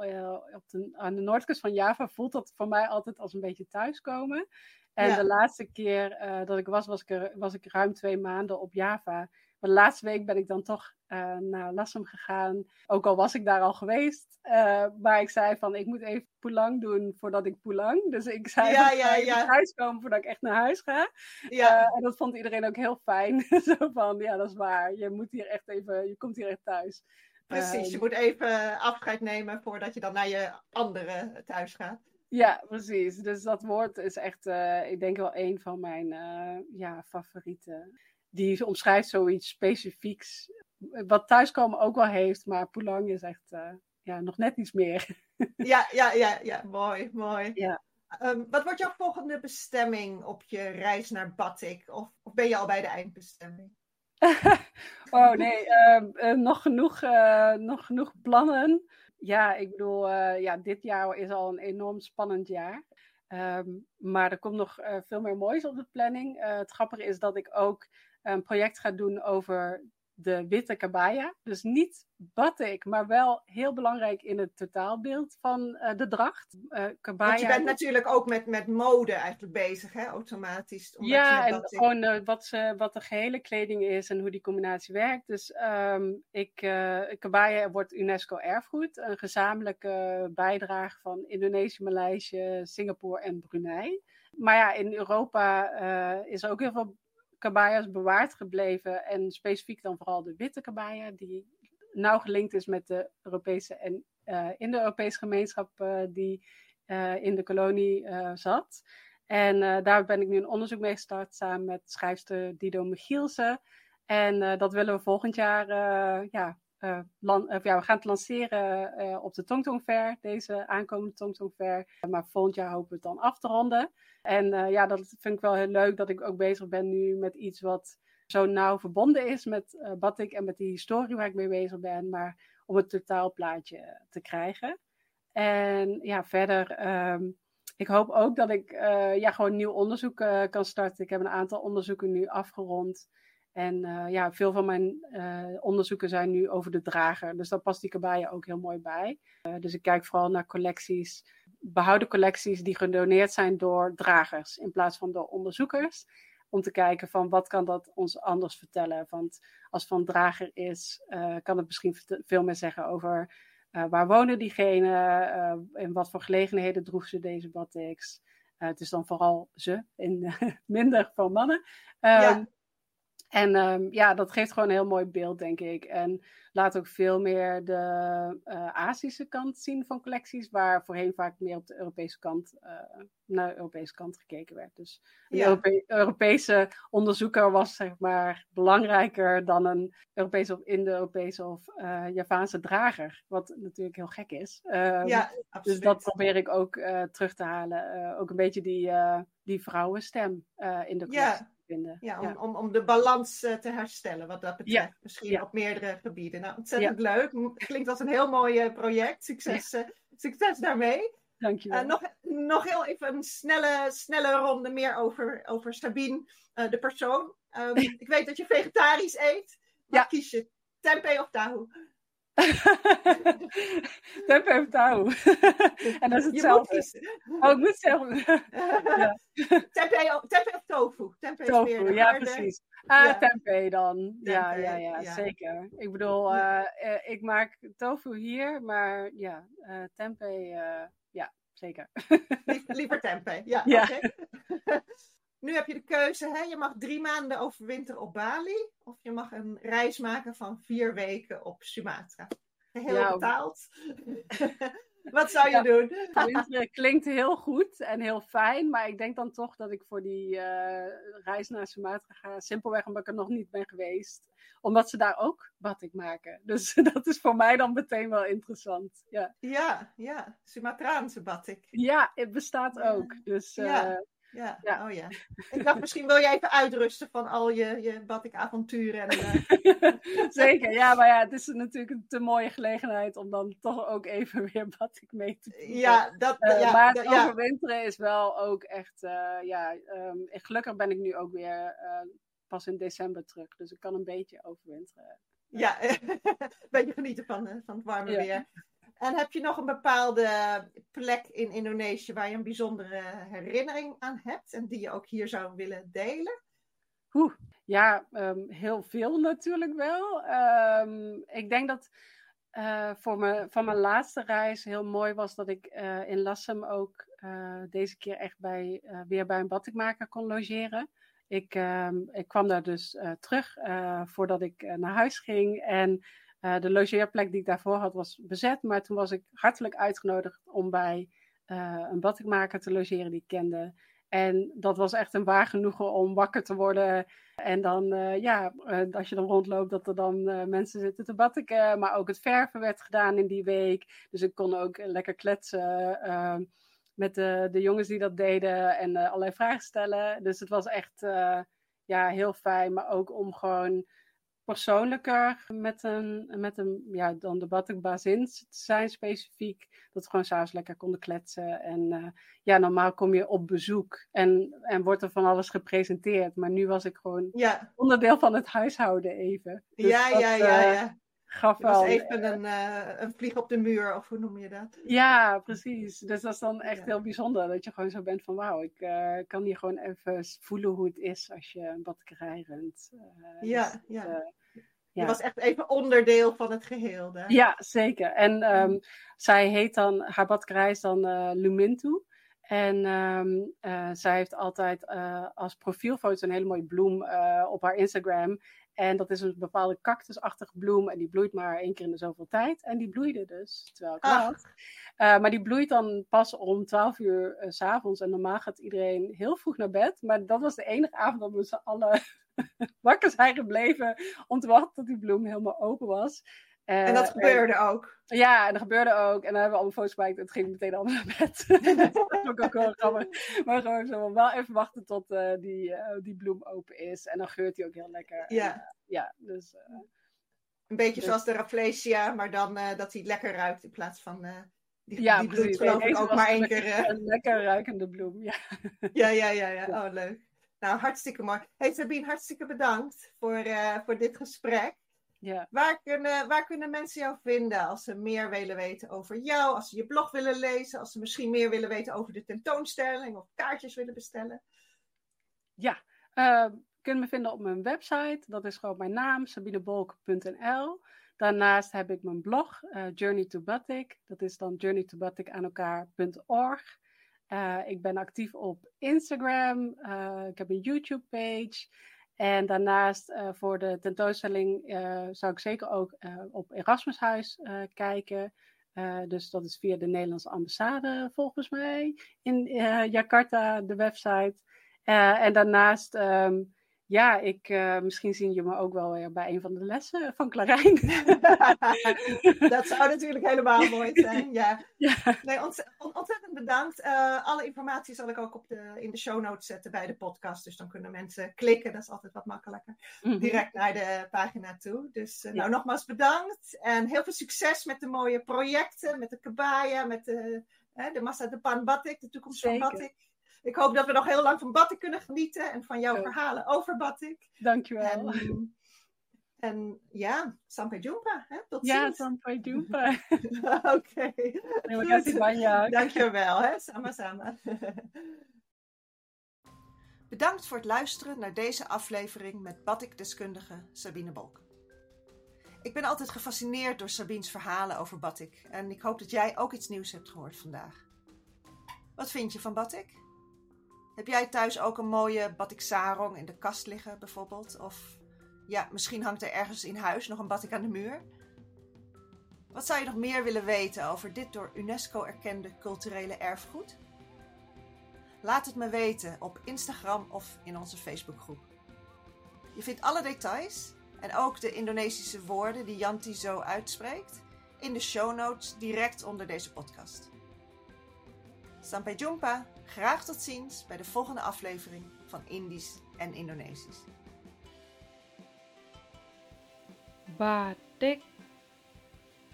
op de, aan de noordkust van Java, voelt dat voor mij altijd als een beetje thuiskomen. En de laatste keer dat ik was, was ik, er, was ik ruim twee maanden op Java. Maar de laatste week ben ik dan toch uh, naar Lassum gegaan. Ook al was ik daar al geweest. Uh, maar ik zei van, ik moet even Pulang doen voordat ik Pulang. Dus ik zei, ja, ja, ja. naar huis komen voordat ik echt naar huis ga. Ja. Uh, en dat vond iedereen ook heel fijn. Zo van, ja, dat is waar. Je moet hier echt even, je komt hier echt thuis. Precies, je ehm, moet even afscheid nemen voordat je dan naar je andere thuis gaat. Ja, precies. Dus dat woord is echt, ik denk wel een van mijn ja, favorieten die omschrijft zoiets specifieks. Wat thuiskomen ook wel heeft, maar Pulang is echt uh, ja, nog net iets meer. ja, ja, ja, ja, mooi, mooi. Ja. Um, wat wordt jouw volgende bestemming op je reis naar Batik? Of, of ben je al bij de eindbestemming? oh nee, uh, nog, genoeg, uh, nog genoeg plannen. Ja, ik bedoel, ja, dit jaar is al een enorm spannend jaar. Um, maar er komt nog veel meer moois op de planning. het grappige is dat ik ook een project gaat doen over de witte kabaya. Dus niet batik, maar wel heel belangrijk in het totaalbeeld van uh, de dracht. Uh, kabaya. Want je bent natuurlijk ook met, met mode eigenlijk bezig, hè, automatisch. Ja, en gewoon uh, wat, ze, wat de gehele kleding is en hoe die combinatie werkt. Dus um, ik, kabaya wordt UNESCO erfgoed. Een gezamenlijke bijdrage van Indonesië, Maleisië, Singapore en Brunei. Maar ja, in Europa is er ook heel veel kabaya's bewaard gebleven. En specifiek dan vooral de witte kabaya, die nauw gelinkt is met de Europese en uh, in de Europese gemeenschap uh, die uh, in de kolonie zat. En daar ben ik nu een onderzoek mee gestart samen met schrijfster Dido Michielsen. En dat willen we volgend jaar ja, uh, ja, we gaan het lanceren uh, op de Tongtong Fair, deze aankomende Tongtong Fair. Maar volgend jaar hopen we het dan af te ronden. En ja, dat vind ik wel heel leuk dat ik ook bezig ben nu met iets wat zo nauw verbonden is met Batik en met die historie waar ik mee bezig ben. Maar om het totaalplaatje te krijgen. En ja, verder, um, ik hoop ook dat ik ja, gewoon nieuw onderzoek kan starten. Ik heb een aantal onderzoeken nu afgerond. En uh, ja, veel van mijn uh, onderzoeken zijn nu over de drager. Dus daar past die kabaya ook heel mooi bij. Uh, dus ik kijk vooral naar collecties, behouden collecties die gedoneerd zijn door dragers in plaats van door onderzoekers. Om te kijken van wat kan dat ons anders vertellen. Want als van drager is, kan het misschien veel meer zeggen over waar wonen diegenen, in wat voor gelegenheden droeg ze deze batiks. het is dan vooral ze, in minder van mannen. Ja. Ehm, en um, ja, dat geeft gewoon een heel mooi beeld, denk ik. En laat ook veel meer de uh, Azische kant zien van collecties, waar voorheen vaak meer op de Europese kant, uh, naar de Europese kant gekeken werd. Dus een ja. Europe Europese onderzoeker was zeg maar belangrijker dan een Europese of Indo-Europese of uh, Javaanse drager, wat natuurlijk heel gek is. Um, ja, dus dat probeer ik ook terug te halen. ook een beetje die, die vrouwenstem in de collectie. Ja. Ja, om, Om, om de balans uh, te herstellen wat dat betreft. Misschien op meerdere gebieden. Nou, ontzettend leuk. Klinkt als een heel mooi uh, project. Succes, uh, succes daarmee. Dankjewel. nog, nog heel even een snelle, snelle ronde meer over, over Sabine, de persoon. Um, ik weet dat je vegetarisch eet. ja. kies je tempeh of tahu? Tempeh of tahu. en dat is hetzelfde. Oh, ik moet zeggen. ja. tempeh, of tofu? Tempeh tofu, ja, precies. Ah, ja. tempeh dan. ja, ja, ja, zeker. Ik bedoel, uh, ik maak tofu hier, maar ja, uh, tempeh, uh, ja, zeker. Liever tempeh, ja. ja. Okay. Nu heb je de keuze, hè? je mag drie maanden overwinteren op Bali. Of je mag een reis maken van vier weken op Sumatra. Heel betaald. Wat zou je doen? Winteren klinkt heel goed en heel fijn. Maar ik denk dan toch dat ik voor die uh, reis naar Sumatra ga. Simpelweg omdat ik er nog niet ben geweest. Omdat ze daar ook batik maken. Dus dat is voor mij dan meteen wel interessant. Ja, ja, ja. Sumatraanse batik. Ja, het bestaat ook. Dus uh, ja. Ja. ja. oh ja. Ik dacht, misschien wil jij even uitrusten van al je, je batik-avonturen. En, uh... Zeker, ja, maar ja, het is natuurlijk een te mooie gelegenheid om dan toch ook even weer batik mee te doen. Ja, dat, uh, ja, maar het overwinteren is wel ook echt, uh, ja, um, gelukkig ben ik nu ook weer pas in december terug, dus ik kan een beetje overwinteren. Ja, een beetje genieten van, van het warme weer. En heb je nog een bepaalde plek in Indonesië waar je een bijzondere herinnering aan hebt en die je ook hier zou willen delen? Oeh, ja, um, heel veel natuurlijk wel. Um, ik denk dat uh, voor me, van mijn laatste reis heel mooi was dat ik uh, in Lassem ook uh, deze keer echt bij, weer bij een batikmaker kon logeren. Ik, um, ik kwam daar dus terug voordat ik naar huis ging. En de logeerplek die ik daarvoor had was bezet. Maar toen was ik hartelijk uitgenodigd om bij een batikmaker te logeren die ik kende. En dat was echt een waar genoegen om wakker te worden. En dan, uh, ja, als je dan rondloopt, dat er dan mensen zitten te batiken. Maar ook het verven werd gedaan in die week. Dus ik kon ook lekker kletsen met de, de jongens die dat deden en allerlei vragen stellen. Dus het was echt ja, heel fijn. Maar ook om gewoon persoonlijker met een, met een ja, dan de batikbazin te zijn specifiek. Dat we gewoon s'avonds lekker konden kletsen. En uh, ja, normaal kom je op bezoek en, en wordt er van alles gepresenteerd. Maar nu was ik gewoon ja. onderdeel van het huishouden even. Dus ja, dat, ja, ja, ja. Gaf wel. Was even een, uh, een vlieg op de muur, of hoe noem je dat? Ja, precies. Dus dat is dan echt ja. heel bijzonder. Dat je gewoon zo bent van wauw, ik uh, kan hier gewoon even voelen hoe het is als je een batterij runt. Uh, ja, dus, ja. ja. Je was echt even onderdeel van het geheel. Hè? Ja, zeker. En um, zij heet dan, haar batterij is dan Lumintu. En um, uh, zij heeft altijd uh, als profielfoto een hele mooie bloem uh, op haar Instagram. En dat is een bepaalde cactusachtige bloem. En die bloeit maar één keer in de zoveel tijd. En die bloeide dus, terwijl ik was. Uh, maar die bloeit dan pas om 12 uur uh, s s'avonds. En normaal gaat iedereen heel vroeg naar bed. Maar dat was de enige avond dat we z'n allen wakker zijn gebleven. Om te wachten tot die bloem helemaal open was. Uh, en dat gebeurde en, ook. Ja, en dat gebeurde ook. En dan hebben we allemaal foto's gemaakt en het ging meteen allemaal naar bed. dat vond ik ook wel grappig. Maar gewoon zo, wel even wachten tot uh, die, uh, die bloem open is. En dan geurt hij ook heel lekker. Ja. Ja, dus... Een beetje dus... zoals de Rafflesia, maar dan dat hij lekker ruikt in plaats van... Die, ja, die precies. geloof ik ook maar één keer. Een lekker ruikende bloem, ja. ja, ja, ja, ja. Oh, leuk. Nou, hartstikke mooi. Hey Sabine, hartstikke bedankt voor, voor dit gesprek. Ja. Waar, kunnen, waar kunnen mensen jou vinden als ze meer willen weten over jou, als ze je blog willen lezen, als ze misschien meer willen weten over de tentoonstelling of kaartjes willen bestellen? Ja, uh, kunnen me vinden op mijn website. Dat is gewoon mijn naam, sabinebolk.nl. Daarnaast heb ik mijn blog, uh, Journey to Batik. Dat is dan journeytobatik aan elkaar.org. Uh, ik ben actief op Instagram. ik heb een YouTube page. En daarnaast uh, voor de tentoonstelling uh, zou ik zeker ook uh, op Erasmushuis kijken. dus dat is via de Nederlandse ambassade volgens mij in Jakarta, de website. en daarnaast um, ja, ik, uh, misschien zien je me ook wel weer bij een van de lessen van Clarijn. dat zou natuurlijk helemaal mooi zijn, ja. ja. Nee, ontzettend bedankt. Uh, alle informatie zal ik ook op de, in de show notes zetten bij de podcast. Dus dan kunnen mensen klikken, dat is altijd wat makkelijker. Mm-hmm. Direct naar de pagina toe. Dus uh, ja. nou, nogmaals bedankt. En heel veel succes met de mooie projecten, met de kabaya, met de, de Massa de Pan Batik, de toekomst Zeker. van Batik. Ik hoop dat we nog heel lang van Batik kunnen genieten en van jouw verhalen over Batik. Dankjewel. En, en ja, Sampai Jumpa. Hè? Tot ja, ziens. Sampai Jumpa. Oké. Okay. Dankjewel. Hè? Sama sama. Bedankt voor het luisteren naar deze aflevering met Batik-deskundige Sabine Bolk. Ik ben altijd gefascineerd door Sabine's verhalen over Batik en ik hoop dat jij ook iets nieuws hebt gehoord vandaag. Wat vind je van Batik? Heb jij thuis ook een mooie batik sarong in de kast liggen bijvoorbeeld? Of ja, misschien hangt er ergens in huis nog een batik aan de muur? Wat zou je nog meer willen weten over dit door UNESCO erkende culturele erfgoed? Laat het me weten op Instagram of in onze Facebookgroep. Je vindt alle details en ook de Indonesische woorden die Janti zo uitspreekt in de show notes direct onder deze podcast. Sampai jumpa! Graag tot ziens bij de volgende aflevering van Indisch en Indonesisch. Batik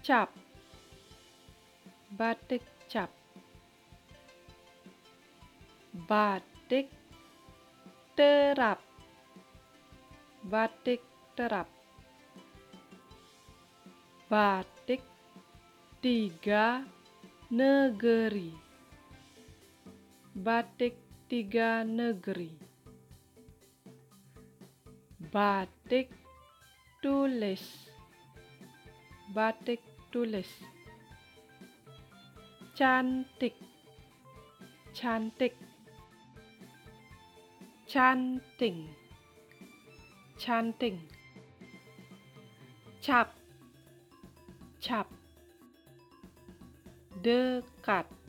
cap Batik cap Batik terap Batik terap Batik tiga negeri. Batik tiga negeri. Batik tulis. Batik tulis. Cantik. Cantik. Canting. Canting. Cap. Cap. Dekat.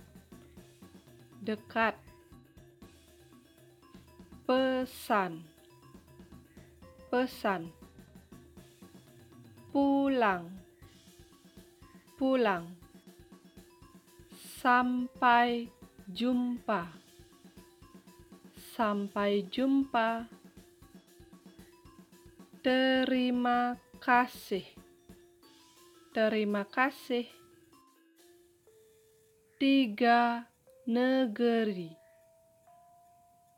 Dekat. Pesan. Pesan. Pulang. Pulang. Sampai jumpa. Sampai jumpa. Terima kasih. Terima kasih. Tiga negeri.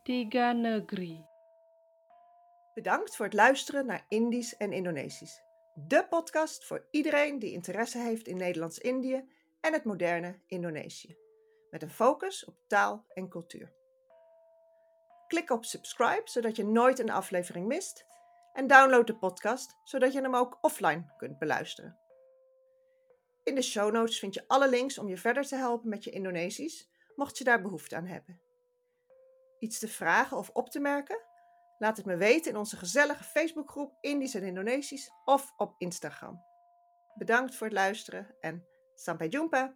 Tiga negeri. Bedankt voor het luisteren naar Indisch en Indonesisch. De podcast voor iedereen die interesse heeft in Nederlands-Indië en het moderne Indonesië. Met een focus op taal en cultuur. Klik op subscribe zodat je nooit een aflevering mist. En download de podcast zodat je hem ook offline kunt beluisteren. In de show notes vind je alle links om je verder te helpen met je Indonesisch, mocht je daar behoefte aan hebben. Iets te vragen of op te merken? Laat het me weten in onze gezellige Facebookgroep Indisch en Indonesisch of op Instagram. Bedankt voor het luisteren en sampai jumpa!